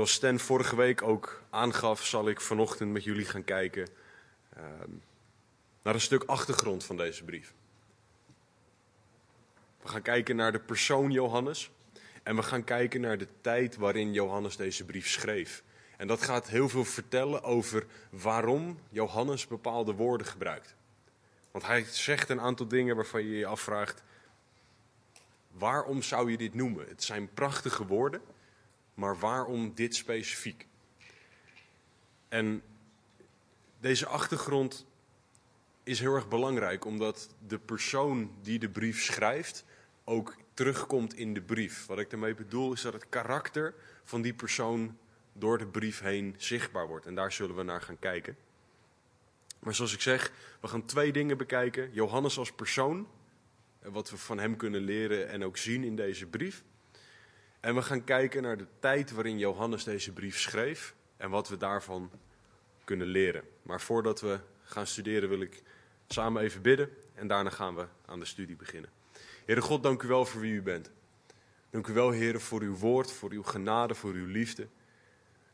Zoals Stan vorige week ook aangaf, zal ik vanochtend met jullie gaan kijken ehm, naar een stuk achtergrond van deze brief. We gaan kijken naar de persoon Johannes en we gaan kijken naar de tijd waarin Johannes deze brief schreef. En dat gaat heel veel vertellen over waarom Johannes bepaalde woorden gebruikt. Want hij zegt een aantal dingen waarvan je je afvraagt: waarom zou je dit noemen? Het zijn prachtige woorden, maar waarom dit specifiek? En deze achtergrond is heel erg belangrijk, omdat de persoon die de brief schrijft ook terugkomt in de brief. Wat ik daarmee bedoel is dat het karakter van die persoon door de brief heen zichtbaar wordt. En daar zullen we naar gaan kijken. Maar zoals ik zeg, we gaan twee dingen bekijken. Johannes als persoon, wat we van hem kunnen leren en ook zien in deze brief. En we gaan kijken naar de tijd waarin Johannes deze brief schreef en wat we daarvan kunnen leren. Maar voordat we gaan studeren wil ik samen even bidden en daarna gaan we aan de studie beginnen. Heere God, dank u wel voor wie u bent. Dank u wel, Heere, voor uw woord, voor uw genade, voor uw liefde.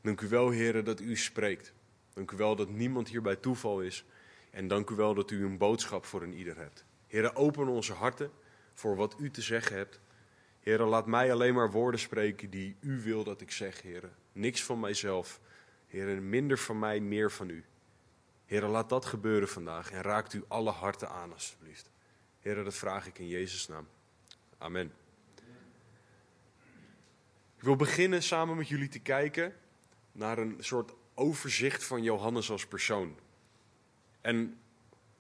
Dank u wel, Heere, dat u spreekt. Dank u wel dat niemand hier bij toeval is. En dank u wel dat u een boodschap voor een ieder hebt. Heere, open onze harten voor wat u te zeggen hebt. Heere, laat mij alleen maar woorden spreken die u wil dat ik zeg, Heere. Niks van mijzelf. Heere, minder van mij, meer van u. Heere, laat dat gebeuren vandaag en raakt u alle harten aan, alstublieft. Heere, dat vraag ik in Jezus' naam. Amen. Ik wil beginnen samen met jullie te kijken naar een soort overzicht van Johannes als persoon. En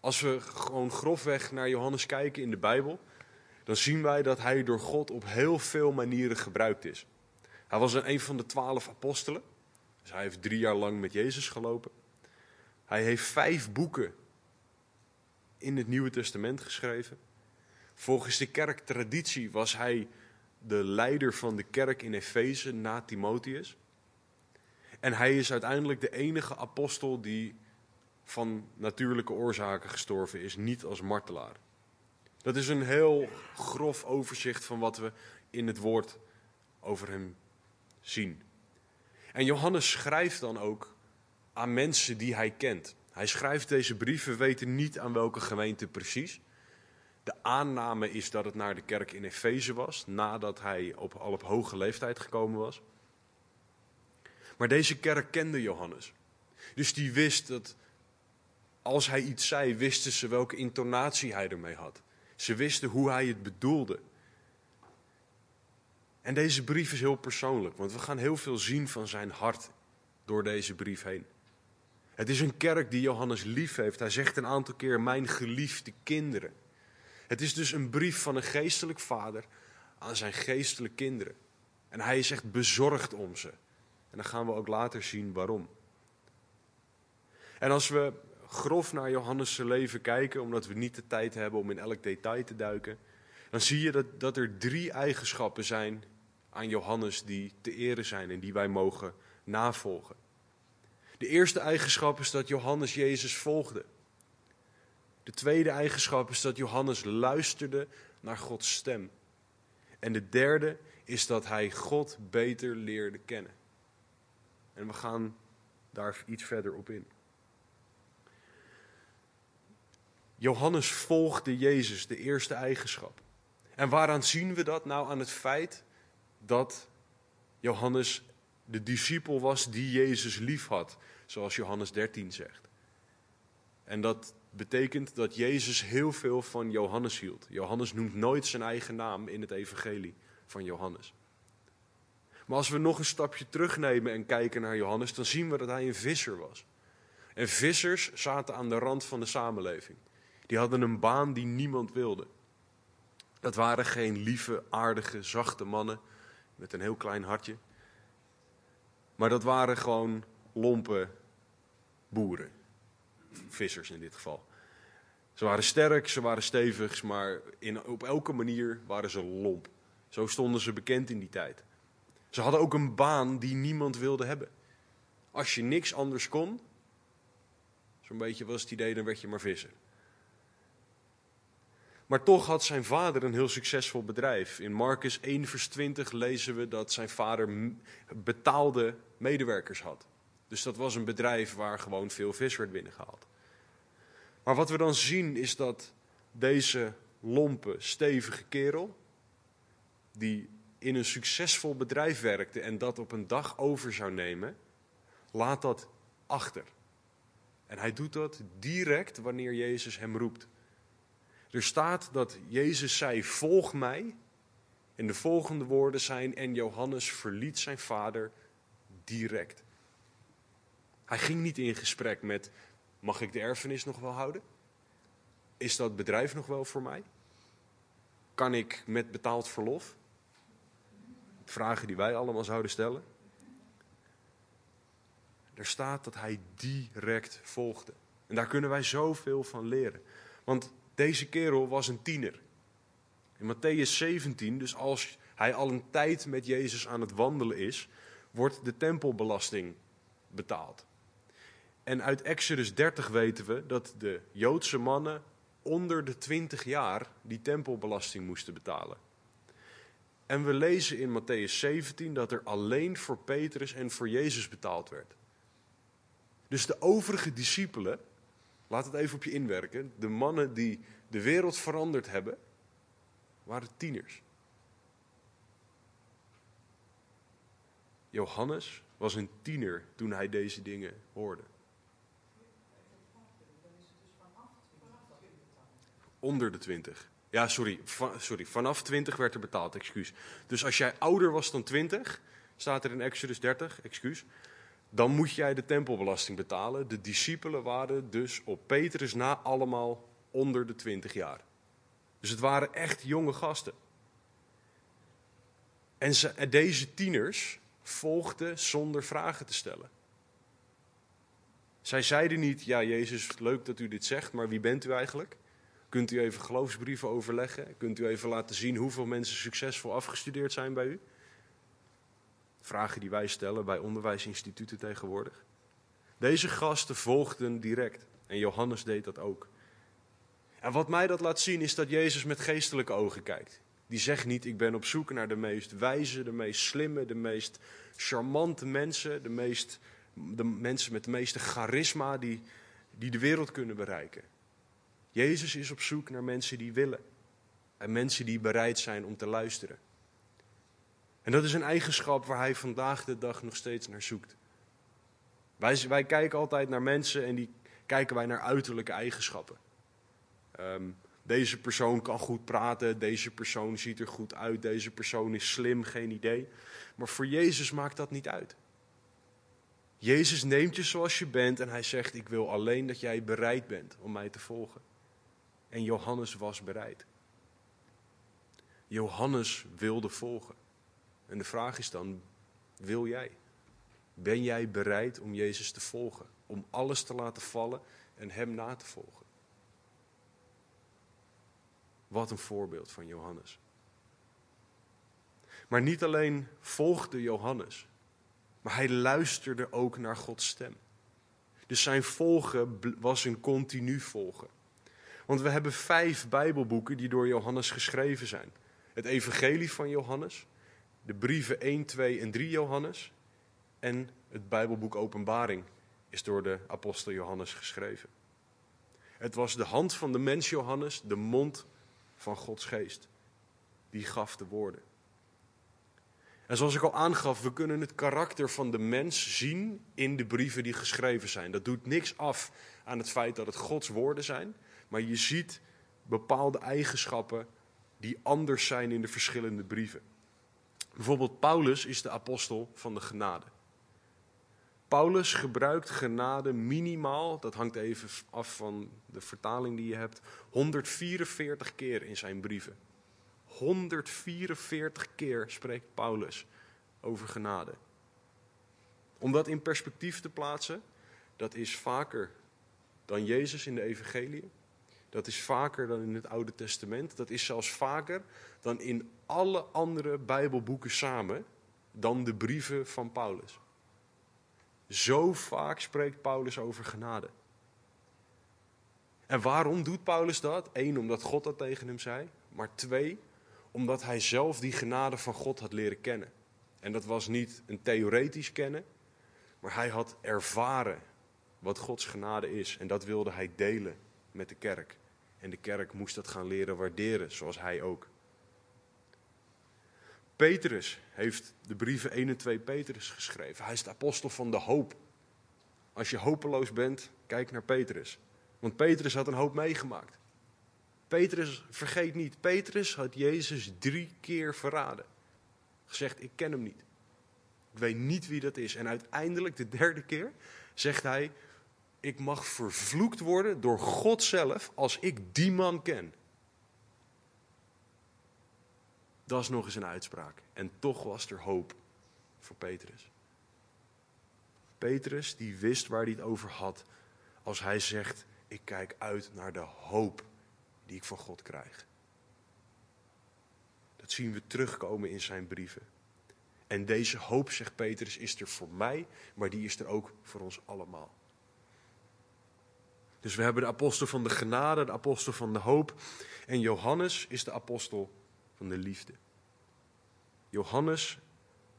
als we gewoon grofweg naar Johannes kijken in de Bijbel, dan zien wij dat hij door God op heel veel manieren gebruikt is. Hij was een van de twaalf apostelen, dus hij heeft drie jaar lang met Jezus gelopen. Hij heeft vijf boeken in het Nieuwe Testament geschreven. Volgens de kerktraditie was hij de leider van de kerk in Efeze na Timotheus. En hij is uiteindelijk de enige apostel die van natuurlijke oorzaken gestorven is, niet als martelaar. Dat is een heel grof overzicht van wat we in het woord over hem zien. En Johannes schrijft dan ook aan mensen die hij kent. Hij schrijft deze brieven, weten niet aan welke gemeente precies. De aanname is dat het naar de kerk in Efeze was, nadat hij op, al op hoge leeftijd gekomen was. Maar deze kerk kende Johannes. Dus die wist dat als hij iets zei, wisten ze welke intonatie hij ermee had. Ze wisten hoe hij het bedoelde. En deze brief is heel persoonlijk, want we gaan heel veel zien van zijn hart door deze brief heen. Het is een kerk die Johannes lief heeft. Hij zegt een aantal keer: Mijn geliefde kinderen. Het is dus een brief van een geestelijk vader aan zijn geestelijke kinderen. En hij is echt bezorgd om ze. En dan gaan we ook later zien waarom. En als we grof naar Johannes' leven kijken, omdat we niet de tijd hebben om in elk detail te duiken, dan zie je dat, dat er drie eigenschappen zijn aan Johannes die te eren zijn en die wij mogen navolgen. De eerste eigenschap is dat Johannes Jezus volgde. De tweede eigenschap is dat Johannes luisterde naar Gods stem. En de derde is dat hij God beter leerde kennen. En we gaan daar iets verder op in. Johannes volgde Jezus, de eerste eigenschap. En waaraan zien we dat? Nou, aan het feit dat Johannes de discipel was die Jezus lief had, zoals Johannes 13 zegt. En dat betekent dat Jezus heel veel van Johannes hield. Johannes noemt nooit zijn eigen naam in het evangelie van Johannes. Maar als we nog een stapje terugnemen en kijken naar Johannes, dan zien we dat hij een visser was. En vissers zaten aan de rand van de samenleving. Die hadden een baan die niemand wilde. Dat waren geen lieve, aardige, zachte mannen met een heel klein hartje. Maar dat waren gewoon lompe boeren. Vissers in dit geval. Ze waren sterk, ze waren stevig, maar in, op elke manier waren ze lomp. Zo stonden ze bekend in die tijd. Ze hadden ook een baan die niemand wilde hebben. Als je niks anders kon, zo'n beetje was het idee, dan werd je maar visser. Maar toch had zijn vader een heel succesvol bedrijf. In Marcus 1, vers 20 lezen we dat zijn vader betaalde medewerkers had. Dus dat was een bedrijf waar gewoon veel vis werd binnengehaald. Maar wat we dan zien is dat deze lompe, stevige kerel, die in een succesvol bedrijf werkte en dat op een dag over zou nemen, laat dat achter. En hij doet dat direct wanneer Jezus hem roept. Er staat dat Jezus zei: Volg mij. En de volgende woorden zijn: En Johannes verliet zijn vader direct. Hij ging niet in gesprek met: Mag ik de erfenis nog wel houden? Is dat bedrijf nog wel voor mij? Kan ik met betaald verlof? Vragen die wij allemaal zouden stellen. Er staat dat hij direct volgde. En daar kunnen wij zoveel van leren. Want deze kerel was een tiener. In Matthäus 17, dus als hij al een tijd met Jezus aan het wandelen is, wordt de tempelbelasting betaald. En uit Exodus 30 weten we dat de Joodse mannen onder de 20 jaar die tempelbelasting moesten betalen. En we lezen in Matthäus 17 dat er alleen voor Petrus en voor Jezus betaald werd. Dus de overige discipelen, laat het even op je inwerken, de mannen die de wereld veranderd hebben, waren tieners. Johannes was een tiener toen hij deze dingen hoorde. Onder de twintig. Ja, sorry, sorry. Vanaf 20 werd er betaald, excuus. Dus als jij ouder was dan 20, staat er in Exodus 30, excuus dan moet jij de tempelbelasting betalen. De discipelen waren dus op Petrus na allemaal onder de 20 jaar. Dus het waren echt jonge gasten. En, ze, deze tieners volgden zonder vragen te stellen. Zij zeiden niet, ja Jezus, leuk dat u dit zegt, maar wie bent u eigenlijk? Kunt u even geloofsbrieven overleggen? Kunt u even laten zien hoeveel mensen succesvol afgestudeerd zijn bij u? Vragen die wij stellen bij onderwijsinstituten tegenwoordig. Deze gasten volgden direct. En Johannes deed dat ook. En wat mij dat laat zien is dat Jezus met geestelijke ogen kijkt. Die zegt niet, ik ben op zoek naar de meest wijze, de meest slimme, de meest charmante mensen, de, meest, de mensen met de meeste charisma die, die de wereld kunnen bereiken. Jezus is op zoek naar mensen die willen. En mensen die bereid zijn om te luisteren. En dat is een eigenschap waar hij vandaag de dag nog steeds naar zoekt. Wij, wij kijken altijd naar mensen en die kijken wij naar uiterlijke eigenschappen. Ehm, deze persoon kan goed praten, deze persoon ziet er goed uit, deze persoon is slim, geen idee. Maar voor Jezus maakt dat niet uit. Jezus neemt je zoals je bent en hij zegt: Ik wil alleen dat jij bereid bent om mij te volgen. En Johannes was bereid. Johannes wilde volgen. En de vraag is dan, wil jij? Ben jij bereid om Jezus te volgen? Om alles te laten vallen en Hem na te volgen? Wat een voorbeeld van Johannes. Maar niet alleen volgde Johannes, maar hij luisterde ook naar Gods stem. Dus zijn volgen was een continu volgen. Want we hebben vijf Bijbelboeken die door Johannes geschreven zijn: het Evangelie van Johannes, de brieven 1, 2 en 3 Johannes en het Bijbelboek Openbaring is door de apostel Johannes geschreven. Het was de hand van de mens Johannes, de mond van Gods geest. Die gaf de woorden. En zoals ik al aangaf, we kunnen het karakter van de mens zien in de brieven die geschreven zijn. Dat doet niks af aan het feit dat het Gods woorden zijn, maar je ziet bepaalde eigenschappen die anders zijn in de verschillende brieven. Bijvoorbeeld Paulus is de apostel van de genade. Paulus gebruikt genade minimaal, dat hangt even af van de vertaling die je hebt, 144 keer in zijn brieven. 144 keer spreekt Paulus over genade. Om dat in perspectief te plaatsen, dat is vaker dan Jezus in de evangelie. Dat is vaker dan in het Oude Testament. Dat is zelfs vaker dan in alle andere Bijbelboeken samen, dan de brieven van Paulus. Zo vaak spreekt Paulus over genade. En waarom doet Paulus dat? Eén, omdat God dat tegen hem zei. Maar twee, omdat hij zelf die genade van God had leren kennen. En dat was niet een theoretisch kennen, maar hij had ervaren wat Gods genade is. En dat wilde hij delen met de kerk. En de kerk moest dat gaan leren waarderen, zoals hij ook. Petrus heeft de brieven 1 en 2 Petrus geschreven. Hij is de apostel van de hoop. Als je hopeloos bent, kijk naar Petrus. Want Petrus had een hoop meegemaakt. Petrus, vergeet niet, Petrus had Jezus drie keer verraden. Gezegd, ik ken hem niet. Ik weet niet wie dat is. En uiteindelijk, de derde keer, zegt hij, ik mag vervloekt worden door God zelf als ik die man ken. Dat is nog eens een uitspraak. En toch was er hoop voor Petrus. Petrus die wist waar hij het over had als hij zegt, ik kijk uit naar de hoop die ik van God krijg. Dat zien we terugkomen in zijn brieven. En deze hoop, zegt Petrus, is er voor mij, maar die is er ook voor ons allemaal. Dus we hebben de apostel van de genade, de apostel van de hoop. En Johannes is de apostel van de liefde. Johannes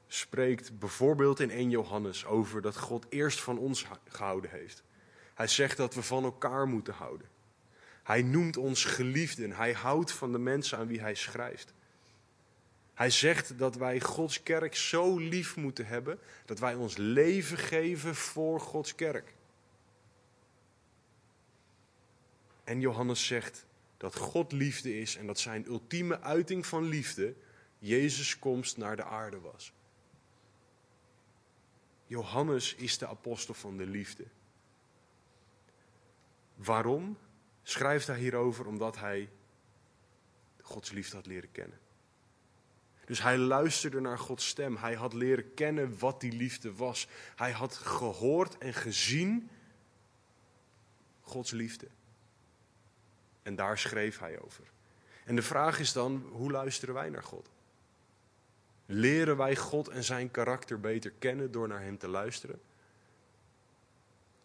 spreekt bijvoorbeeld in 1 Johannes over dat God eerst van ons gehouden heeft. Hij zegt dat we van elkaar moeten houden. Hij noemt ons geliefden. Hij houdt van de mensen aan wie hij schrijft. Hij zegt dat wij Gods kerk zo lief moeten hebben dat wij ons leven geven voor Gods kerk. En Johannes zegt dat God liefde is en dat zijn ultieme uiting van liefde Jezus' komst naar de aarde was. Johannes is de apostel van de liefde. Waarom? Schrijft hij hierover omdat hij Gods liefde had leren kennen. Dus hij luisterde naar Gods stem. Hij had leren kennen wat die liefde was. Hij had gehoord en gezien Gods liefde. En daar schreef hij over. En de vraag is dan, hoe luisteren wij naar God? Leren wij God en zijn karakter beter kennen door naar Hem te luisteren?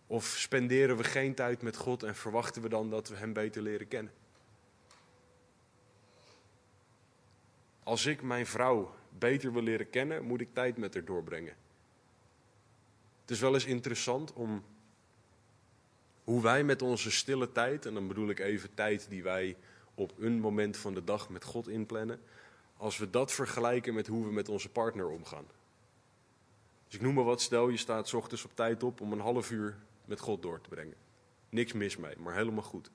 Of spenderen we geen tijd met God en verwachten we dan dat we Hem beter leren kennen? Als ik mijn vrouw beter wil leren kennen, moet ik tijd met haar doorbrengen. Het is wel eens interessant om hoe wij met onze stille tijd, en dan bedoel ik even tijd die wij op een moment van de dag met God inplannen, als we dat vergelijken met hoe we met onze partner omgaan. Dus ik noem maar wat, stel je staat s ochtends op tijd op om een half uur met God door te brengen. Niks mis mee, maar helemaal goed.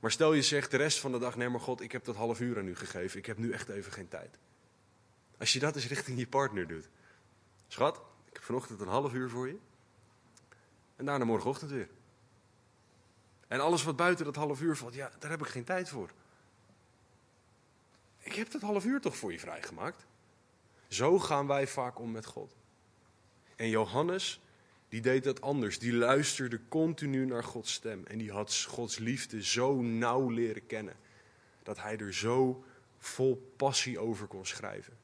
Maar stel je zegt de rest van de dag, nee maar God, ik heb dat half uur aan u gegeven, ik heb nu echt even geen tijd. Als je dat eens richting je partner doet. Schat, ik heb vanochtend een half uur voor je. En daarna morgenochtend weer. En alles wat buiten dat half uur valt, ja, daar heb ik geen tijd voor. Ik heb dat half uur toch voor je vrijgemaakt? Zo gaan wij vaak om met God. En Johannes, die deed dat anders. Die luisterde continu naar Gods stem. En die had Gods liefde zo nauw leren kennen. Dat hij er zo vol passie over kon schrijven.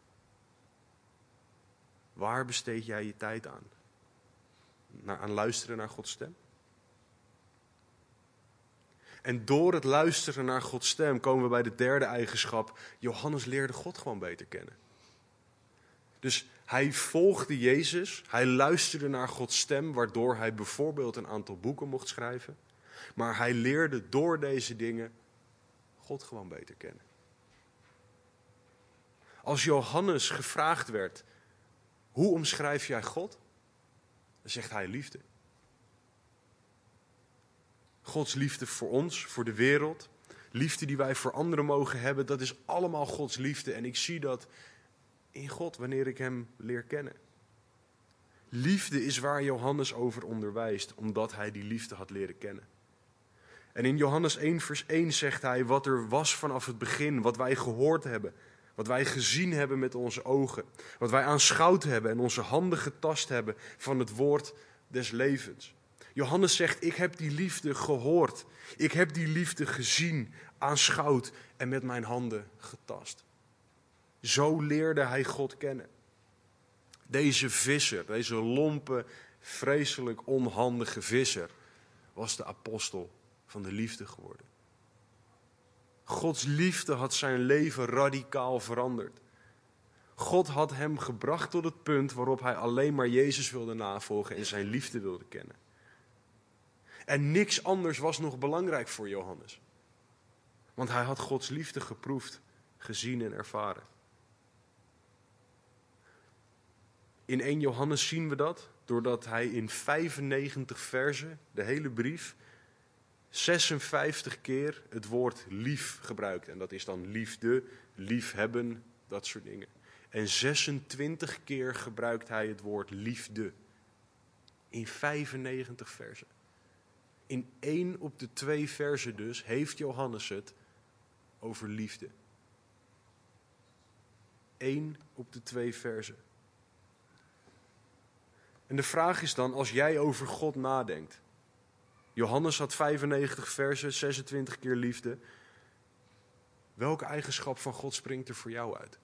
Waar besteed jij je tijd aan? Aan luisteren naar Gods stem? En door het luisteren naar Gods stem komen we bij de derde eigenschap. Johannes leerde God gewoon beter kennen. Dus hij volgde Jezus, hij luisterde naar Gods stem, waardoor hij bijvoorbeeld een aantal boeken mocht schrijven. Maar hij leerde door deze dingen God gewoon beter kennen. Als Johannes gevraagd werd, hoe omschrijf jij God? Zegt hij liefde. Gods liefde voor ons, voor de wereld. Liefde die wij voor anderen mogen hebben, dat is allemaal Gods liefde. En ik zie dat in God wanneer ik Hem leer kennen. Liefde is waar Johannes over onderwijst, omdat hij die liefde had leren kennen. En in Johannes 1, vers 1 zegt hij wat er was vanaf het begin, wat wij gehoord hebben, wat wij gezien hebben met onze ogen, wat wij aanschouwd hebben en onze handen getast hebben van het woord des levens. Johannes zegt, ik heb die liefde gehoord. Ik heb die liefde gezien, aanschouwd en met mijn handen getast. Zo leerde hij God kennen. Deze visser, deze lompe, vreselijk onhandige visser, was de apostel van de liefde geworden. Gods liefde had zijn leven radicaal veranderd. God had hem gebracht tot het punt waarop hij alleen maar Jezus wilde navolgen en zijn liefde wilde kennen. En niks anders was nog belangrijk voor Johannes. Want hij had Gods liefde geproefd, gezien en ervaren. In 1 Johannes zien we dat doordat hij in 95 versen, de hele brief, 56 keer het woord lief gebruikt. En dat is dan liefde, liefhebben, dat soort dingen. En 26 keer gebruikt hij het woord liefde. In 95 versen. In één op de twee versen dus heeft Johannes het over liefde. Eén op de twee versen. En de vraag is dan, als jij over God nadenkt. Johannes had 95 versen, 26 keer liefde. Welke eigenschap van God springt er voor jou uit?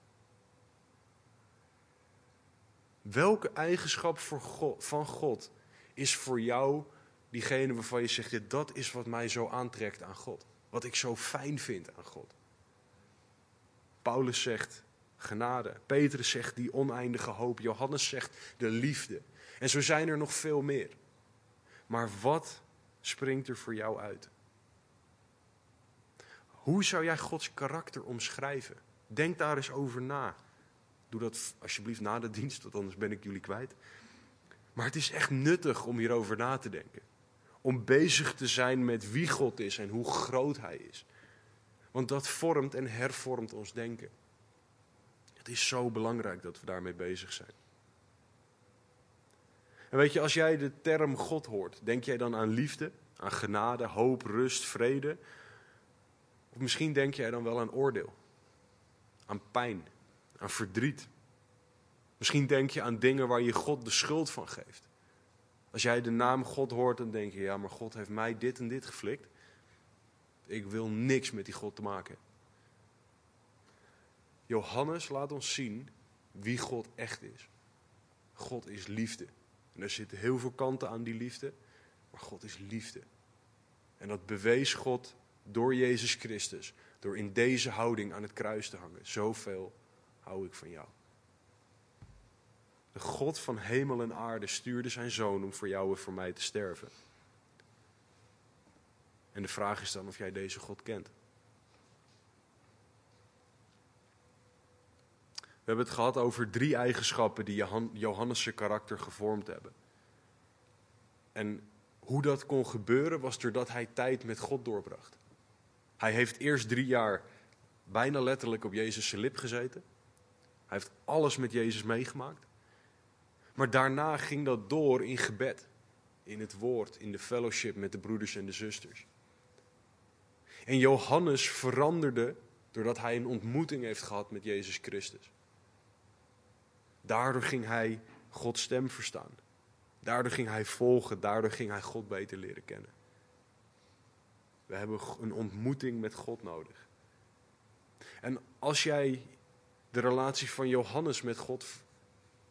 Welke eigenschap van God is voor jou diegene waarvan je zegt, dat is wat mij zo aantrekt aan God. Wat ik zo fijn vind aan God. Paulus zegt genade. Petrus zegt die oneindige hoop. Johannes zegt de liefde. En zo zijn er nog veel meer. Maar wat springt er voor jou uit? Hoe zou jij Gods karakter omschrijven? Denk daar eens over na. Doe dat alsjeblieft na de dienst, want anders ben ik jullie kwijt. Maar het is echt nuttig om hierover na te denken. Om bezig te zijn met wie God is en hoe groot Hij is. Want dat vormt en hervormt ons denken. Het is zo belangrijk dat we daarmee bezig zijn. En weet je, als jij de term God hoort, denk jij dan aan liefde, aan genade, hoop, rust, vrede? Of misschien denk jij dan wel aan oordeel, aan pijn, aan verdriet. Misschien denk je aan dingen waar je God de schuld van geeft. Als jij de naam God hoort, dan denk je, ja, maar God heeft mij dit en dit geflikt. Ik wil niks met die God te maken. Johannes laat ons zien wie God echt is. God is liefde. En er zitten heel veel kanten aan die liefde, maar God is liefde. En dat bewees God door Jezus Christus, door in deze houding aan het kruis te hangen. Zoveel hou ik van jou. De God van hemel en aarde stuurde zijn zoon om voor jou en voor mij te sterven. En de vraag is dan of jij deze God kent. We hebben het gehad over drie eigenschappen die Johannes' karakter gevormd hebben. En hoe dat kon gebeuren was doordat hij tijd met God doorbracht. Hij heeft eerst drie jaar bijna letterlijk op Jezus' lip gezeten. Hij heeft alles met Jezus meegemaakt. Maar daarna ging dat door in gebed, in het woord, in de fellowship met de broeders en de zusters. En Johannes veranderde doordat hij een ontmoeting heeft gehad met Jezus Christus. Daardoor ging hij Gods stem verstaan. Daardoor ging hij volgen, daardoor ging hij God beter leren kennen. We hebben een ontmoeting met God nodig. En als jij de relatie van Johannes met God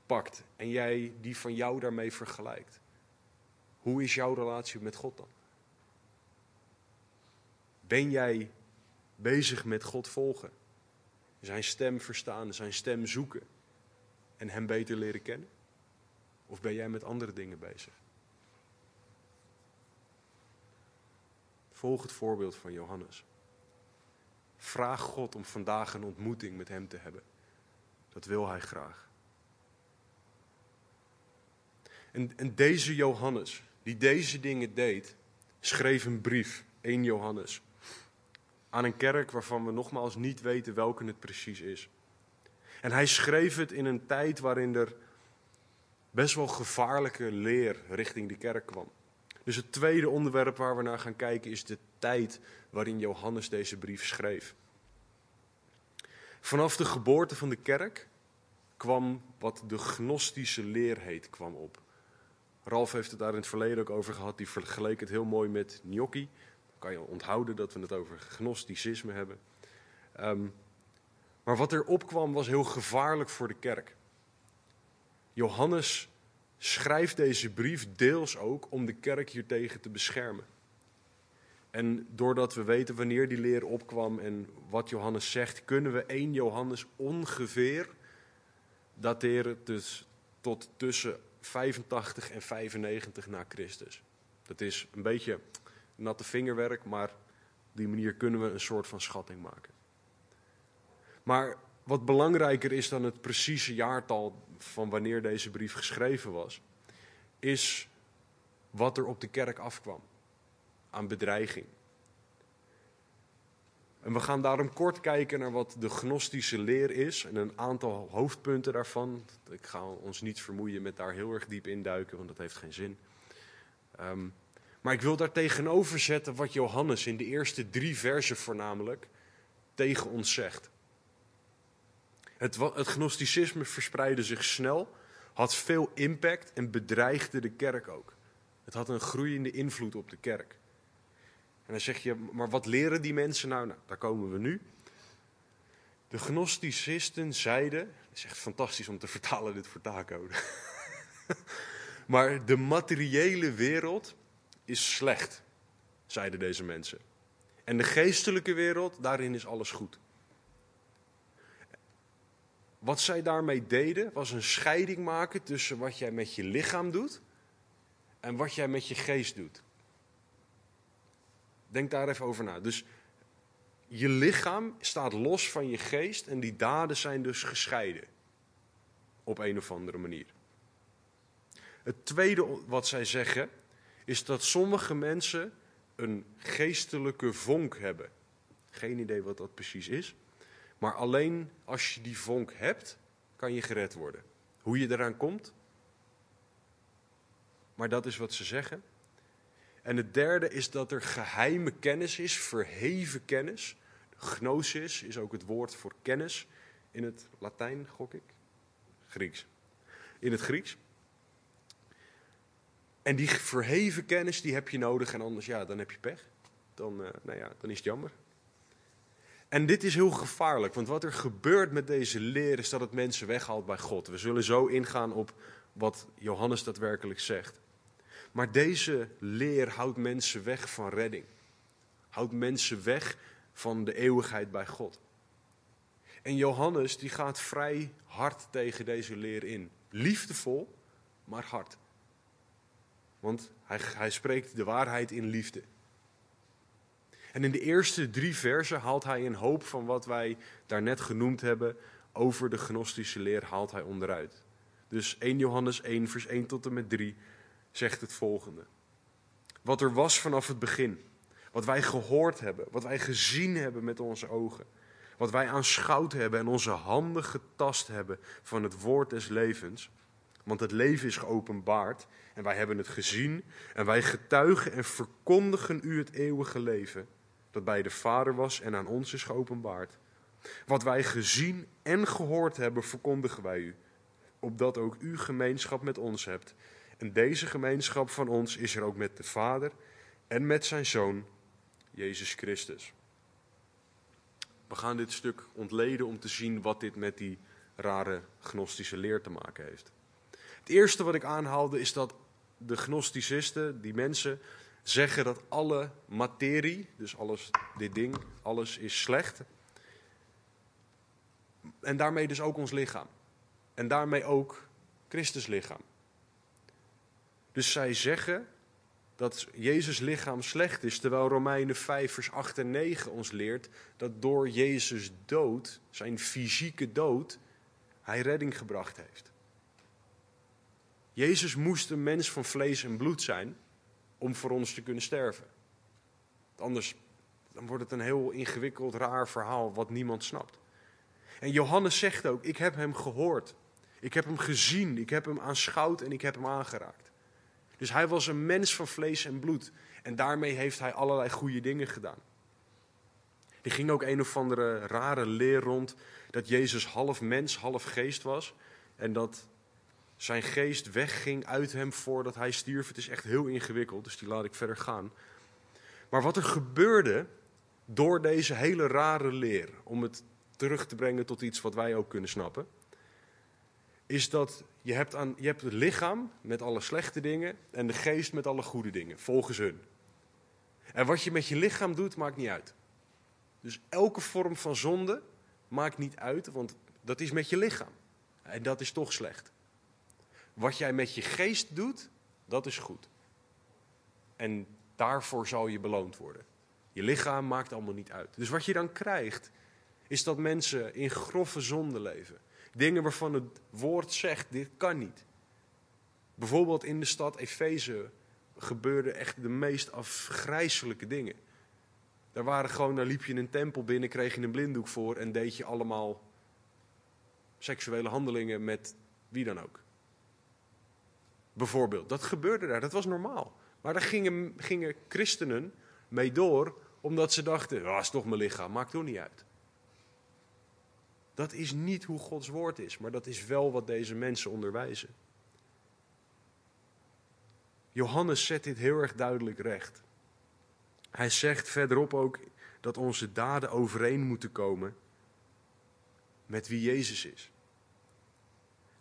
pakt en jij die van jou daarmee vergelijkt, hoe is jouw relatie met God dan? Ben jij bezig met God volgen? Zijn stem verstaan, zijn stem zoeken en Hem beter leren kennen? Of ben jij met andere dingen bezig? Volg het voorbeeld van Johannes. Vraag God om vandaag een ontmoeting met Hem te hebben. Dat wil Hij graag. En, en deze Johannes, die deze dingen deed, schreef een brief, 1 Johannes, aan een kerk waarvan we nogmaals niet weten welke het precies is. En hij schreef het in een tijd waarin er best wel gevaarlijke leer richting de kerk kwam. Dus het tweede onderwerp waar we naar gaan kijken is de tijd waarin Johannes deze brief schreef. Vanaf de geboorte van de kerk kwam wat de gnostische leer heet, kwam op. Ralf heeft het daar in het verleden ook over gehad, die vergeleek het heel mooi met gnocchi. Dan kan je onthouden dat we het over gnosticisme hebben. Um, maar wat er opkwam was heel gevaarlijk voor de kerk. Johannes schrijft deze brief deels ook om de kerk hiertegen te beschermen. En doordat we weten wanneer die leer opkwam en wat Johannes zegt, kunnen we 1 Johannes ongeveer dateren dus tot tussen 85 en 95 na Christus. Dat is een beetje natte vingerwerk, maar op die manier kunnen we een soort van schatting maken. Maar wat belangrijker is dan het precieze jaartal van wanneer deze brief geschreven was, is wat er op de kerk afkwam aan bedreiging. En we gaan daarom kort kijken naar wat de gnostische leer is en een aantal hoofdpunten daarvan. Ik ga ons niet vermoeien met daar heel erg diep induiken, want dat heeft geen zin. Um, maar ik wil daar tegenover zetten wat Johannes in de eerste drie versen voornamelijk tegen ons zegt. Het, het gnosticisme verspreidde zich snel, had veel impact en bedreigde de kerk ook. Het had een groeiende invloed op de kerk. En dan zeg je, maar wat leren die mensen nou? Nou, daar komen we nu. De gnosticisten zeiden, het is echt fantastisch om te vertalen dit vertaalcode. maar de materiële wereld is slecht, zeiden deze mensen. En de geestelijke wereld, daarin is alles goed. Wat zij daarmee deden, was een scheiding maken tussen wat jij met je lichaam doet en wat jij met je geest doet. Denk daar even over na. Dus je lichaam staat los van je geest en die daden zijn dus gescheiden. Op een of andere manier. Het tweede wat zij zeggen is dat sommige mensen een geestelijke vonk hebben. Geen idee wat dat precies is. Maar alleen als je die vonk hebt, kan je gered worden. Hoe je eraan komt. Maar dat is wat ze zeggen. En het derde is dat er geheime kennis is, verheven kennis. Gnosis is ook het woord voor kennis in het Latijn, gok ik. Grieks. In het Grieks. En die verheven kennis die heb je nodig en anders ja, dan heb je pech. Dan, uh, nou ja, dan is het jammer. En dit is heel gevaarlijk, want wat er gebeurt met deze leer is dat het mensen weghaalt bij God. We zullen zo ingaan op wat Johannes daadwerkelijk zegt. Maar deze leer houdt mensen weg van redding. Houdt mensen weg van de eeuwigheid bij God. En Johannes die gaat vrij hard tegen deze leer in. Liefdevol, maar hard. Want hij, hij spreekt de waarheid in liefde. En in de eerste drie versen haalt hij een hoop van wat wij daarnet genoemd hebben over de gnostische leer, haalt hij onderuit. Dus 1 Johannes 1, vers 1 tot en met 3 zegt het volgende. Wat er was vanaf het begin, wat wij gehoord hebben, wat wij gezien hebben met onze ogen, wat wij aanschouwd hebben en onze handen getast hebben van het woord des levens. Want het leven is geopenbaard en wij hebben het gezien en wij getuigen en verkondigen u het eeuwige leven dat bij de Vader was en aan ons is geopenbaard. Wat wij gezien en gehoord hebben, verkondigen wij u, opdat ook u gemeenschap met ons hebt. En deze gemeenschap van ons is er ook met de Vader en met zijn Zoon, Jezus Christus. We gaan dit stuk ontleden om te zien wat dit met die rare gnostische leer te maken heeft. Het eerste wat ik aanhaalde is dat de gnosticisten, die mensen, zeggen dat alle materie, dus alles, dit ding, alles is slecht. En daarmee dus ook ons lichaam. En daarmee ook Christus lichaam. Dus zij zeggen dat Jezus lichaam slecht is, terwijl Romeinen 5 vers 8 en 9 ons leert dat door Jezus dood, zijn fysieke dood, hij redding gebracht heeft. Jezus moest een mens van vlees en bloed zijn om voor ons te kunnen sterven. Anders dan wordt het een heel ingewikkeld, raar verhaal wat niemand snapt. En Johannes zegt ook, ik heb hem gehoord. Ik heb hem gezien, ik heb hem aanschouwd en ik heb hem aangeraakt. Dus hij was een mens van vlees en bloed. En daarmee heeft hij allerlei goede dingen gedaan. Er ging ook een of andere rare leer rond dat Jezus half mens, half geest was. En dat zijn geest wegging uit hem voordat hij stierf. Het is echt heel ingewikkeld, dus die laat ik verder gaan. Maar wat er gebeurde door deze hele rare leer, om het terug te brengen tot iets wat wij ook kunnen snappen, is dat je hebt, aan, je hebt het lichaam met alle slechte dingen en de geest met alle goede dingen, volgens hun. En wat je met je lichaam doet, maakt niet uit. Dus elke vorm van zonde maakt niet uit, want dat is met je lichaam. En dat is toch slecht. Wat jij met je geest doet, dat is goed. En daarvoor zal je beloond worden. Je lichaam maakt allemaal niet uit. Dus wat je dan krijgt, is dat mensen in grove zonde leven. Dingen waarvan het woord zegt, dit kan niet. Bijvoorbeeld in de stad Efeze gebeurden echt de meest afgrijzelijke dingen. Daar waren gewoon, daar liep je in een tempel binnen, kreeg je een blinddoek voor en deed je allemaal seksuele handelingen met wie dan ook. Bijvoorbeeld, dat gebeurde daar, dat was normaal. Maar daar gingen, gingen christenen mee door, omdat ze dachten, dat is toch mijn lichaam, maakt toch niet uit. Dat is niet hoe Gods woord is, maar dat is wel wat deze mensen onderwijzen. Johannes zet dit heel erg duidelijk recht. Hij zegt verderop ook dat onze daden overeen moeten komen met wie Jezus is.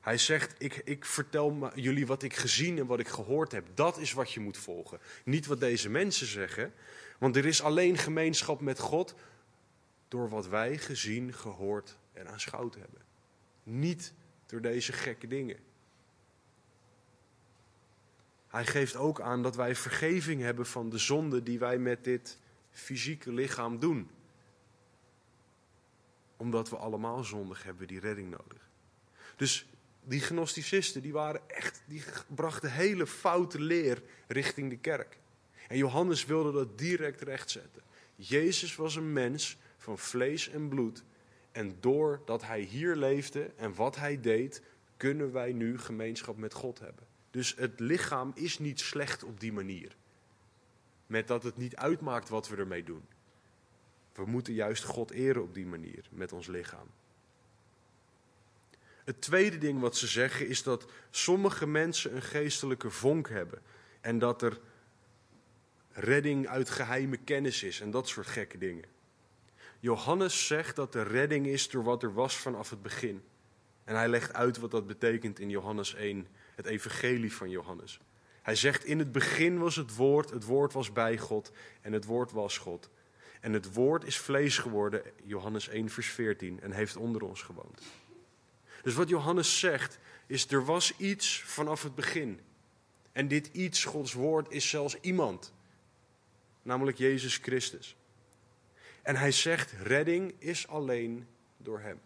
Hij zegt, ik, ik vertel jullie wat ik gezien en wat ik gehoord heb. Dat is wat je moet volgen. Niet wat deze mensen zeggen. Want er is alleen gemeenschap met God door wat wij gezien, gehoord en aanschouwd hebben. Niet door deze gekke dingen. Hij geeft ook aan dat wij vergeving hebben van de zonde die wij met dit fysieke lichaam doen. Omdat we allemaal zondig hebben die redding nodig. Dus die gnosticisten die waren echt, die brachten hele foute leer richting de kerk. En Johannes wilde dat direct rechtzetten. Jezus was een mens van vlees en bloed. En doordat hij hier leefde en wat hij deed, kunnen wij nu gemeenschap met God hebben. Dus het lichaam is niet slecht op die manier. Met dat het niet uitmaakt wat we ermee doen. We moeten juist God eren op die manier met ons lichaam. Het tweede ding wat ze zeggen is dat sommige mensen een geestelijke vonk hebben. En dat er redding uit geheime kennis is en dat soort gekke dingen. Johannes zegt dat de redding is door wat er was vanaf het begin. En hij legt uit wat dat betekent in Johannes 1, het evangelie van Johannes. Hij zegt, in het begin was het woord, het woord was bij God en het woord was God. En het woord is vlees geworden, Johannes 1, vers 14, en heeft onder ons gewoond. Dus wat Johannes zegt, is er was iets vanaf het begin. En dit iets, Gods woord, is zelfs iemand. Namelijk Jezus Christus. En hij zegt, redding is alleen door hem.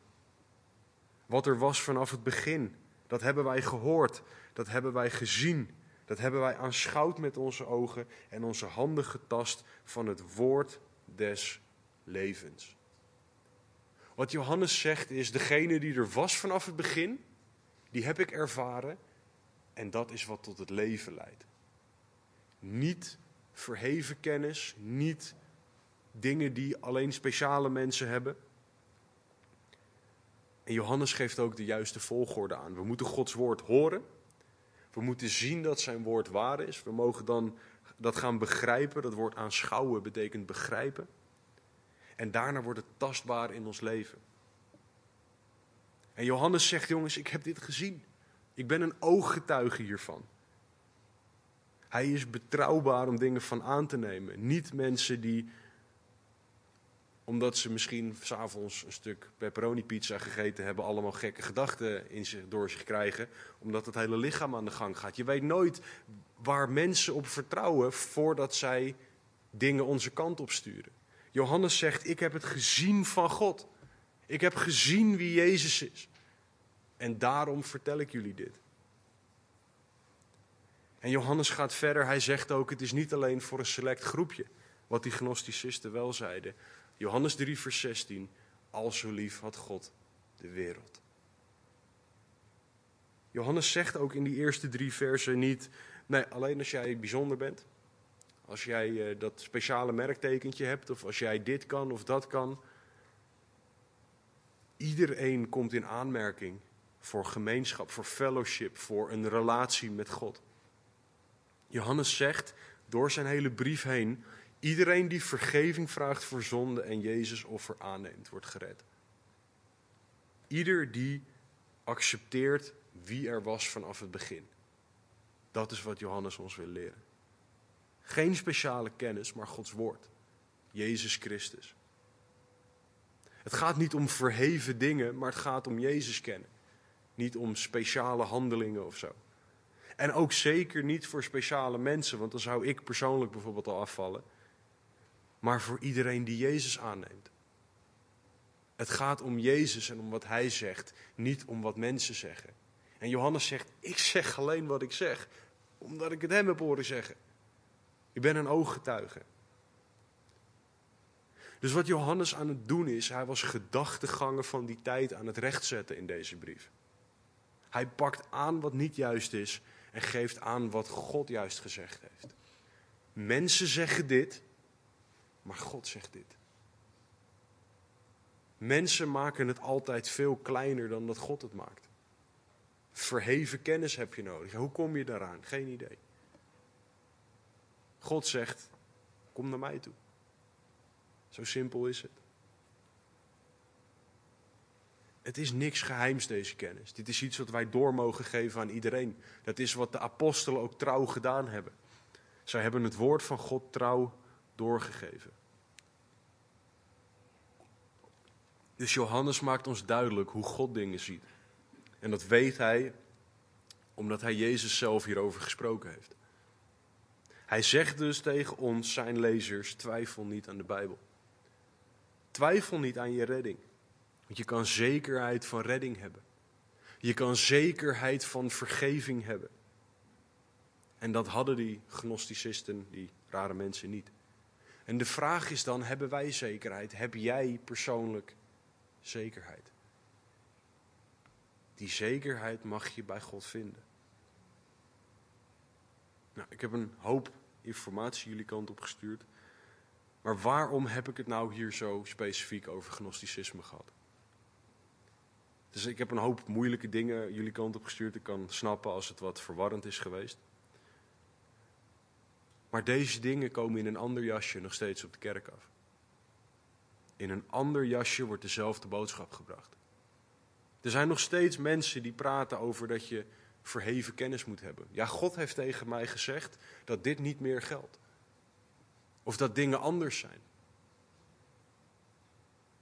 Wat er was vanaf het begin, dat hebben wij gehoord, dat hebben wij gezien, dat hebben wij aanschouwd met onze ogen en onze handen getast van het woord des levens. Wat Johannes zegt is, degene die er was vanaf het begin, die heb ik ervaren en dat is wat tot het leven leidt. Niet verheven kennis, niet dingen die alleen speciale mensen hebben. En Johannes geeft ook de juiste volgorde aan. We moeten Gods woord horen. We moeten zien dat zijn woord waar is. We mogen dan dat gaan begrijpen. Dat woord aanschouwen betekent begrijpen. En daarna wordt het tastbaar in ons leven. En Johannes zegt, jongens, ik heb dit gezien. Ik ben een ooggetuige hiervan. Hij is betrouwbaar om dingen van aan te nemen. Niet mensen die, omdat ze misschien s'avonds een stuk pepperoni pizza gegeten hebben, allemaal gekke gedachten in zich, door zich krijgen. Omdat het hele lichaam aan de gang gaat. Je weet nooit waar mensen op vertrouwen voordat zij dingen onze kant op sturen. Johannes zegt, ik heb het gezien van God. Ik heb gezien wie Jezus is. En daarom vertel ik jullie dit. En Johannes gaat verder. Hij zegt ook: het is niet alleen voor een select groepje. Wat die gnosticisten wel zeiden. Johannes 3, vers 16. Al zo lief had God de wereld. Johannes zegt ook in die eerste drie versen niet. Nee, alleen als jij bijzonder bent. Als jij uh, dat speciale merktekentje hebt. Of als jij dit kan of dat kan. Iedereen komt in aanmerking voor gemeenschap, voor fellowship, voor een relatie met God. Johannes zegt door zijn hele brief heen: iedereen die vergeving vraagt voor zonde en Jezus offer aanneemt, wordt gered. Ieder die accepteert wie er was vanaf het begin. Dat is wat Johannes ons wil leren. Geen speciale kennis, maar Gods woord. Jezus Christus. Het gaat niet om verheven dingen, maar het gaat om Jezus kennen. Niet om speciale handelingen of zo. En ook zeker niet voor speciale mensen, want dan zou ik persoonlijk bijvoorbeeld al afvallen. Maar voor iedereen die Jezus aanneemt. Het gaat om Jezus en om wat Hij zegt, niet om wat mensen zeggen. En Johannes zegt, ik zeg alleen wat ik zeg, omdat ik het hem heb horen zeggen. Ik ben een ooggetuige. Dus wat Johannes aan het doen is, hij was gedachtegangen van die tijd aan het rechtzetten in deze brief. Hij pakt aan wat niet juist is en geeft aan wat God juist gezegd heeft. Mensen zeggen dit, maar God zegt dit. Mensen maken het altijd veel kleiner dan dat God het maakt. Verheven kennis heb je nodig. Hoe kom je daaraan? Geen idee. God zegt: Kom naar mij toe. Zo simpel is het. Het is niks geheims, deze kennis. Dit is iets wat wij door mogen geven aan iedereen. Dat is wat de apostelen ook trouw gedaan hebben. Zij hebben het woord van God trouw doorgegeven. Dus Johannes maakt ons duidelijk hoe God dingen ziet. En dat weet hij omdat hij Jezus zelf hierover gesproken heeft. Hij zegt dus tegen ons, zijn lezers, twijfel niet aan de Bijbel. Twijfel niet aan je redding. Want je kan zekerheid van redding hebben. Je kan zekerheid van vergeving hebben. En dat hadden die gnosticisten, die rare mensen, niet. En de vraag is dan, hebben wij zekerheid? Heb jij persoonlijk zekerheid? Die zekerheid mag je bij God vinden. Nou, ik heb een hoop informatie jullie kant op gestuurd. Maar waarom heb ik het nou hier zo specifiek over gnosticisme gehad? Dus ik heb een hoop moeilijke dingen jullie kant op gestuurd. Ik kan snappen als het wat verwarrend is geweest. Maar deze dingen komen in een ander jasje nog steeds op de kerk af. In een ander jasje wordt dezelfde boodschap gebracht. Er zijn nog steeds mensen die praten over dat je verheven kennis moet hebben. Ja, God heeft tegen mij gezegd dat dit niet meer geldt. Of dat dingen anders zijn.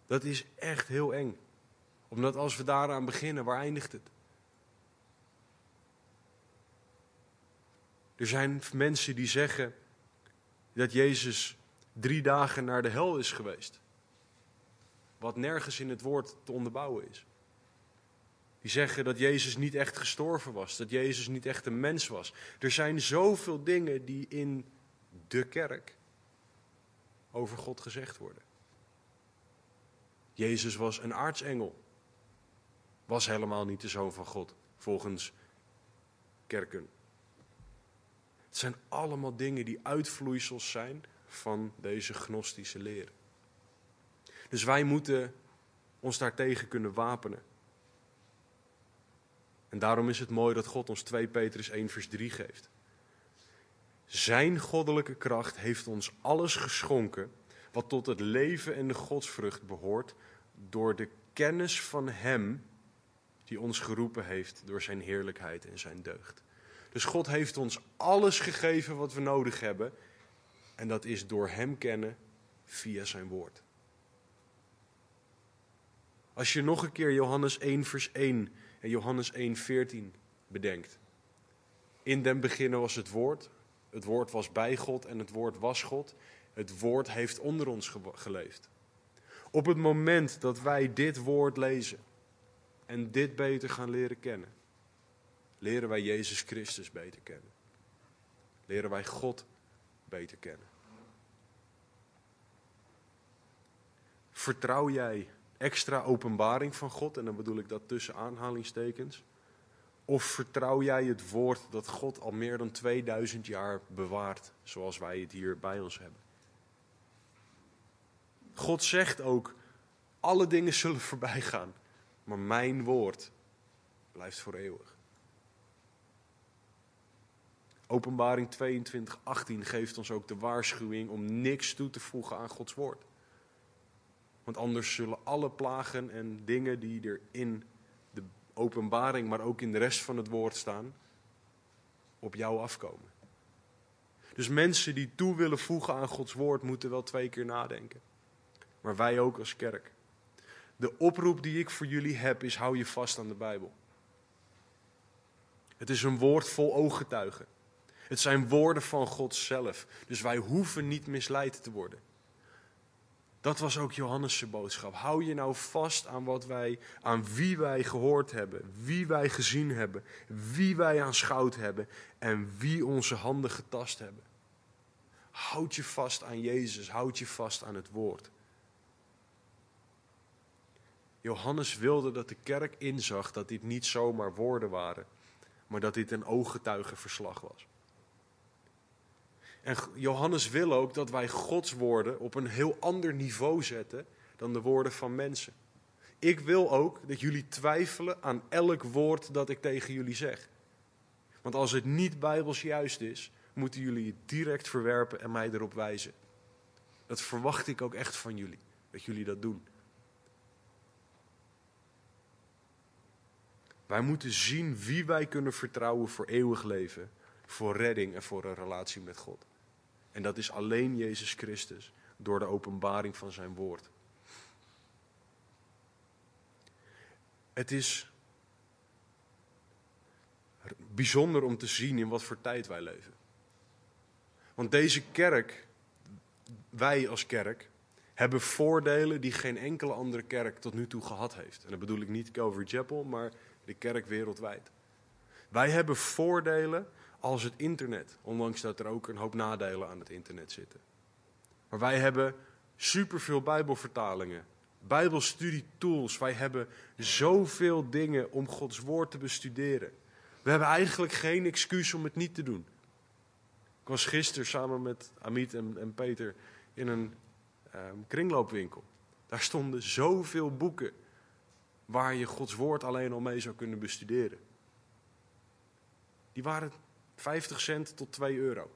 Dat is echt heel eng. Omdat als we daaraan beginnen, waar eindigt het? Er zijn mensen die zeggen dat Jezus drie dagen naar de hel is geweest. Wat nergens in het woord te onderbouwen is. Die zeggen dat Jezus niet echt gestorven was, dat Jezus niet echt een mens was. Er zijn zoveel dingen die in de kerk over God gezegd worden. Jezus was een aartsengel. Was helemaal niet de zoon van God, volgens kerken. Het zijn allemaal dingen die uitvloeisels zijn van deze gnostische leren. Dus wij moeten ons daartegen kunnen wapenen. En daarom is het mooi dat God ons 2 Petrus 1 vers 3 geeft. Zijn goddelijke kracht heeft ons alles geschonken wat tot het leven en de godsvrucht behoort door de kennis van Hem die ons geroepen heeft door Zijn heerlijkheid en Zijn deugd. Dus God heeft ons alles gegeven wat we nodig hebben en dat is door Hem kennen via Zijn woord. Als je nog een keer Johannes 1 vers 1 en Johannes 1:14 bedenkt. In den beginnen was het woord, het woord was bij God en het woord was God. Het woord heeft onder ons geleefd. Op het moment dat wij dit woord lezen en dit beter gaan leren kennen, leren wij Jezus Christus beter kennen. Leren wij God beter kennen. Vertrouw jij extra openbaring van God, en dan bedoel ik dat tussen aanhalingstekens? Of vertrouw jij het woord dat God al meer dan 2000 jaar bewaart, zoals wij het hier bij ons hebben? God zegt ook, alle dingen zullen voorbij gaan, maar mijn woord blijft voor eeuwig. Openbaring 22, 18 geeft ons ook de waarschuwing om niks toe te voegen aan Gods woord. Want anders zullen alle plagen en dingen die er in de openbaring, maar ook in de rest van het woord staan, op jou afkomen. Dus mensen die toe willen voegen aan Gods woord moeten wel twee keer nadenken. Maar wij ook als kerk. De oproep die ik voor jullie heb is: hou je vast aan de Bijbel. Het is een woord vol ooggetuigen. Het zijn woorden van God zelf. Dus wij hoeven niet misleid te worden. Dat was ook Johannes' boodschap. Hou je nou vast aan wat wij, aan wie wij gehoord hebben, wie wij gezien hebben, wie wij aanschouwd hebben en wie onze handen getast hebben. Houd je vast aan Jezus, houd je vast aan het woord. Johannes wilde dat de kerk inzag dat dit niet zomaar woorden waren, maar dat dit een ooggetuigenverslag was. En Johannes wil ook dat wij Gods woorden op een heel ander niveau zetten dan de woorden van mensen. Ik wil ook dat jullie twijfelen aan elk woord dat ik tegen jullie zeg. Want als het niet bijbels juist is, moeten jullie het direct verwerpen en mij erop wijzen. Dat verwacht ik ook echt van jullie, dat jullie dat doen. Wij moeten zien wie wij kunnen vertrouwen voor eeuwig leven, voor redding en voor een relatie met God. En dat is alleen Jezus Christus door de openbaring van zijn woord. Het is bijzonder om te zien in wat voor tijd wij leven. Want deze kerk, wij als kerk, hebben voordelen die geen enkele andere kerk tot nu toe gehad heeft. En dat bedoel ik niet Calvary Chapel, maar de kerk wereldwijd. Wij hebben voordelen als het internet, ondanks dat er ook een hoop nadelen aan het internet zitten. Maar wij hebben superveel Bijbelvertalingen, Bijbelstudietools. Wij hebben zoveel dingen om Gods woord te bestuderen. We hebben eigenlijk geen excuus om het niet te doen. Ik was gisteren samen met Amit en, en Peter in een ehm, kringloopwinkel. Daar stonden zoveel boeken waar je Gods woord alleen al mee zou kunnen bestuderen. Die waren 50 cent tot 2 euro.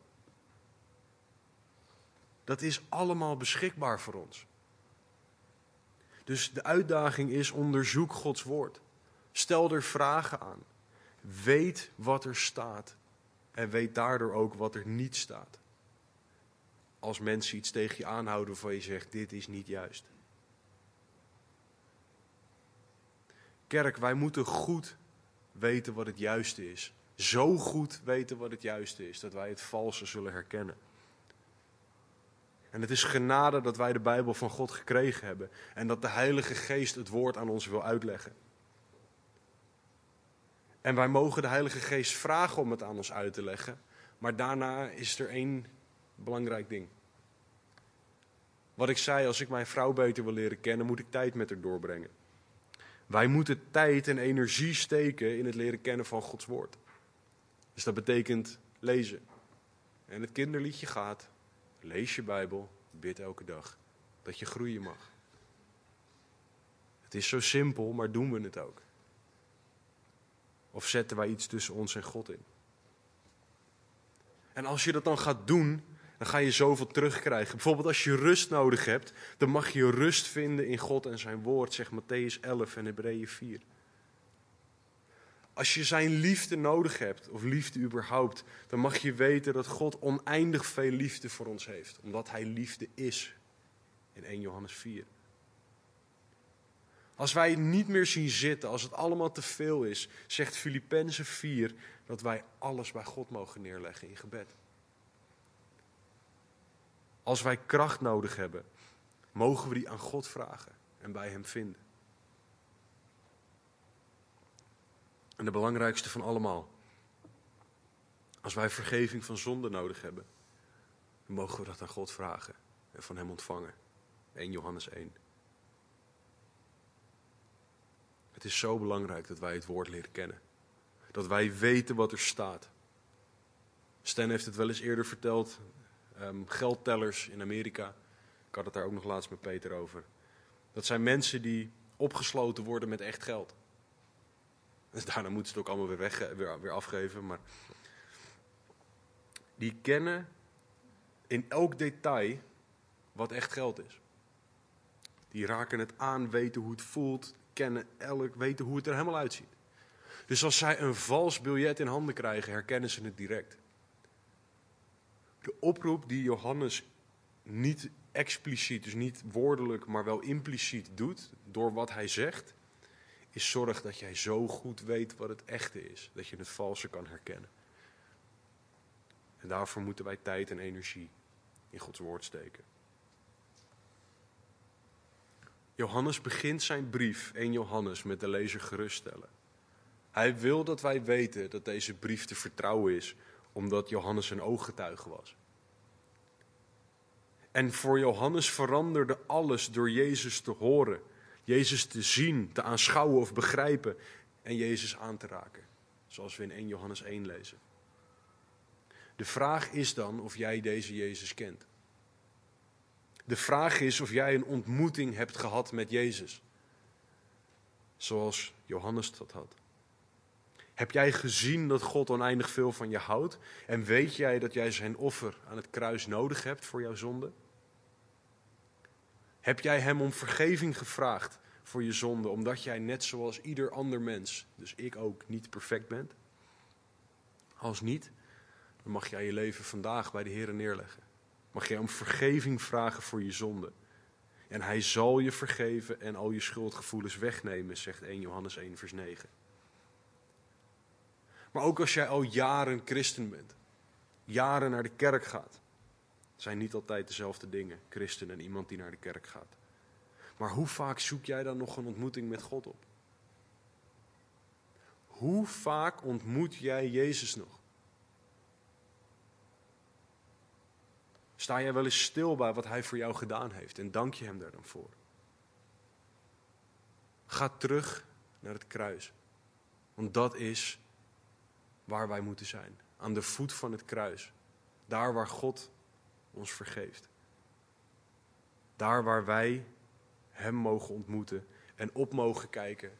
Dat is allemaal beschikbaar voor ons. Dus de uitdaging is: onderzoek Gods woord. Stel er vragen aan. Weet wat er staat. En weet daardoor ook wat er niet staat. Als mensen iets tegen je aanhouden waarvan je zegt: dit is niet juist. Kerk, wij moeten goed weten wat het juiste is zo goed weten wat het juiste is, dat wij het valse zullen herkennen. En het is genade dat wij de Bijbel van God gekregen hebben en dat de Heilige Geest het woord aan ons wil uitleggen. En wij mogen de Heilige Geest vragen om het aan ons uit te leggen, maar daarna is er één belangrijk ding. Wat ik zei, als ik mijn vrouw beter wil leren kennen, moet ik tijd met haar doorbrengen. Wij moeten tijd en energie steken in het leren kennen van Gods woord. Dus dat betekent lezen. En het kinderliedje gaat, lees je Bijbel, bid elke dag, dat je groeien mag. Het is zo simpel, maar doen we het ook? Of zetten wij iets tussen ons en God in? En als je dat dan gaat doen, dan ga je zoveel terugkrijgen. Bijvoorbeeld als je rust nodig hebt, dan mag je rust vinden in God en zijn woord, zegt Matthäus 11 en Hebreeën 4. Als je zijn liefde nodig hebt, of liefde überhaupt, dan mag je weten dat God oneindig veel liefde voor ons heeft, omdat hij liefde is. In 1 Johannes 4. Als wij het niet meer zien zitten, als het allemaal te veel is, zegt Filippenzen 4 dat wij alles bij God mogen neerleggen in gebed. Als wij kracht nodig hebben, mogen we die aan God vragen en bij Hem vinden. En de belangrijkste van allemaal. Als wij vergeving van zonde nodig hebben, dan mogen we dat aan God vragen en van Hem ontvangen. 1 Johannes 1. Het is zo belangrijk dat wij het woord leren kennen. Dat wij weten wat er staat. Stan heeft het wel eens eerder verteld. Um, geldtellers in Amerika. Ik had het daar ook nog laatst met Peter over. Dat zijn mensen die opgesloten worden met echt geld. Dus daarna moeten ze het ook allemaal weer, weg, weer, weer afgeven. Maar die kennen in elk detail wat echt geld is. Die raken het aan, weten hoe het voelt, kennen elk, weten hoe het er helemaal uitziet. Dus als zij een vals biljet in handen krijgen, herkennen ze het direct. De oproep die Johannes niet expliciet, dus niet woordelijk, maar wel impliciet doet door wat hij zegt, is zorg dat jij zo goed weet wat het echte is, dat je het valse kan herkennen. En daarvoor moeten wij tijd en energie in Gods woord steken. Johannes begint zijn brief, 1 Johannes, met de lezer geruststellen. Hij wil dat wij weten dat deze brief te vertrouwen is, omdat Johannes een ooggetuige was. En voor Johannes veranderde alles door Jezus te horen, Jezus te zien, te aanschouwen of begrijpen en Jezus aan te raken. Zoals we in 1 Johannes 1 lezen. De vraag is dan of jij deze Jezus kent. De vraag is of jij een ontmoeting hebt gehad met Jezus. Zoals Johannes dat had. Heb jij gezien dat God oneindig veel van je houdt? En weet jij dat jij zijn offer aan het kruis nodig hebt voor jouw zonde? Heb jij hem om vergeving gevraagd voor je zonde, omdat jij net zoals ieder ander mens, dus ik ook, niet perfect bent? Als niet, dan mag jij je leven vandaag bij de Heer neerleggen. Mag jij om vergeving vragen voor je zonde. En hij zal je vergeven en al je schuldgevoelens wegnemen, zegt 1 Johannes 1, vers 9. Maar ook als jij al jaren christen bent, jaren naar de kerk gaat, zijn niet altijd dezelfde dingen, christen en iemand die naar de kerk gaat. Maar hoe vaak zoek jij dan nog een ontmoeting met God op? Hoe vaak ontmoet jij Jezus nog? Sta jij wel eens stil bij wat Hij voor jou gedaan heeft en dank je Hem daar dan voor? Ga terug naar het kruis, want dat is waar wij moeten zijn. Aan de voet van het kruis. Daar waar God ons vergeeft. Daar waar wij Hem mogen ontmoeten en op mogen kijken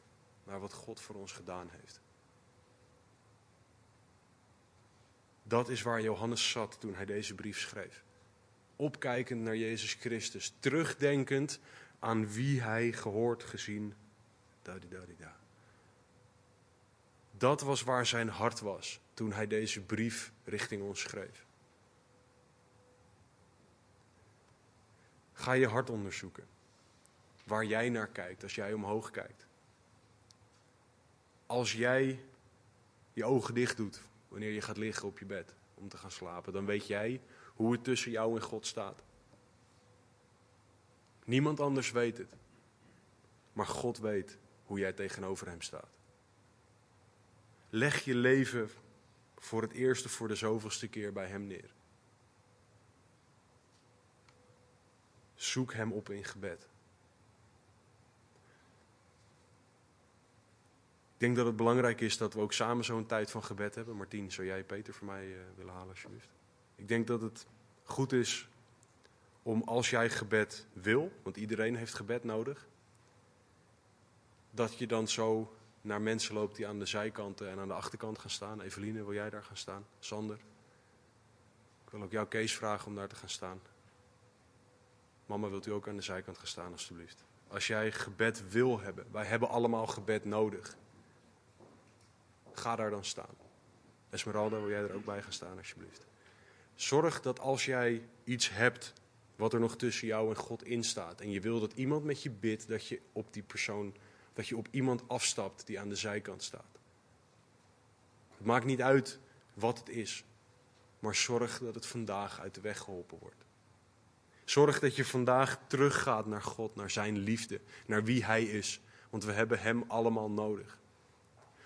naar wat God voor ons gedaan heeft. Dat is waar Johannes zat toen hij deze brief schreef. Opkijkend naar Jezus Christus, terugdenkend aan wie hij gehoord, gezien. Da, da, da, dat was waar zijn hart was toen hij deze brief richting ons schreef. Ga je hart onderzoeken. Waar jij naar kijkt als jij omhoog kijkt. Als jij je ogen dicht doet wanneer je gaat liggen op je bed om te gaan slapen, dan weet jij hoe het tussen jou en God staat. Niemand anders weet het. Maar God weet hoe jij tegenover Hem staat. Leg je leven voor het eerste, voor de zoveelste keer bij Hem neer. Zoek Hem op in gebed. Ik denk dat het belangrijk is dat we ook samen zo'n tijd van gebed hebben. Martien, zou jij Peter voor mij uh, willen halen, alsjeblieft? Ik denk dat het goed is om als jij gebed wil, want iedereen heeft gebed nodig, dat je dan zo naar mensen loopt die aan de zijkanten en aan de achterkant gaan staan. Eveline, wil jij daar gaan staan? Sander? Ik wil ook jou Kees vragen om daar te gaan staan. Mama, wilt u ook aan de zijkant gaan staan, alstublieft? Als jij gebed wil hebben, wij hebben allemaal gebed nodig. Ga daar dan staan. Esmeralda, wil jij er ook bij gaan staan, alsjeblieft? Zorg dat als jij iets hebt wat er nog tussen jou en God instaat, en je wil dat iemand met je bidt, dat je op die persoon dat je op iemand afstapt die aan de zijkant staat. Het maakt niet uit wat het is, maar zorg dat het vandaag uit de weg geholpen wordt. Zorg dat je vandaag teruggaat naar God, naar Zijn liefde, naar wie Hij is, want we hebben Hem allemaal nodig.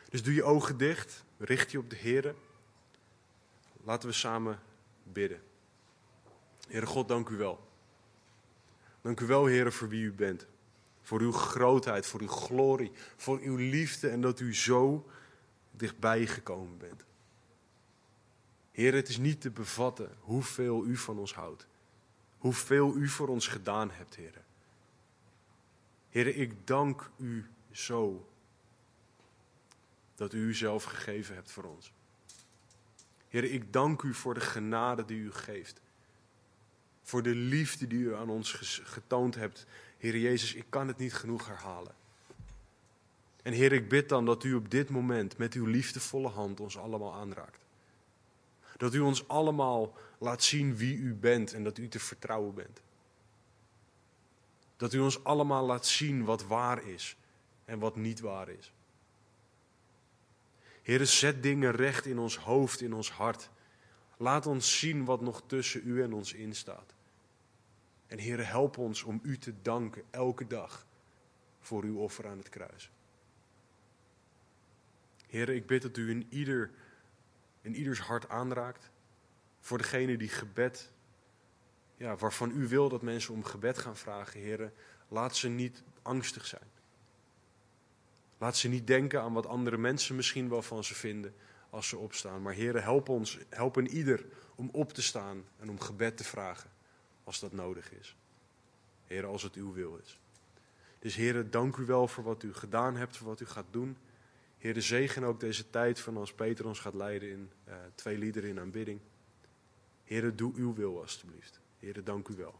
Dus doe je ogen dicht, richt je op de Heer. Laten we samen bidden. Heere God, dank u wel. Dank u wel, Heere, voor wie u bent. Voor uw grootheid, voor uw glorie, voor uw liefde en dat u zo dichtbij gekomen bent. Heer, het is niet te bevatten hoeveel u van ons houdt. Hoeveel u voor ons gedaan hebt, Heer. Heer, ik dank u zo dat u uzelf gegeven hebt voor ons. Heer, ik dank u voor de genade die u geeft. Voor de liefde die u aan ons getoond hebt Heer Jezus, ik kan het niet genoeg herhalen. En Heer, ik bid dan dat u op dit moment met uw liefdevolle hand ons allemaal aanraakt. Dat u ons allemaal laat zien wie u bent en dat u te vertrouwen bent. Dat u ons allemaal laat zien wat waar is en wat niet waar is. Heere, zet dingen recht in ons hoofd, in ons hart. Laat ons zien wat nog tussen u en ons instaat. En Heere, help ons om u te danken elke dag voor uw offer aan het kruis. Heere, ik bid dat u in, ieder, in ieders hart aanraakt. Voor degene die gebed, ja, waarvan u wil dat mensen om gebed gaan vragen, Heere, laat ze niet angstig zijn. Laat ze niet denken aan wat andere mensen misschien wel van ze vinden als ze opstaan. Maar Heere, help ons, help een ieder om op te staan en om gebed te vragen als dat nodig is. Heere, als het uw wil is. Dus Heere, dank u wel voor wat u gedaan hebt, voor wat u gaat doen. Heere, zegen ook deze tijd van als Peter ons gaat leiden in uh, twee liederen in aanbidding. Heere, doe uw wil alstublieft. Heere, dank u wel.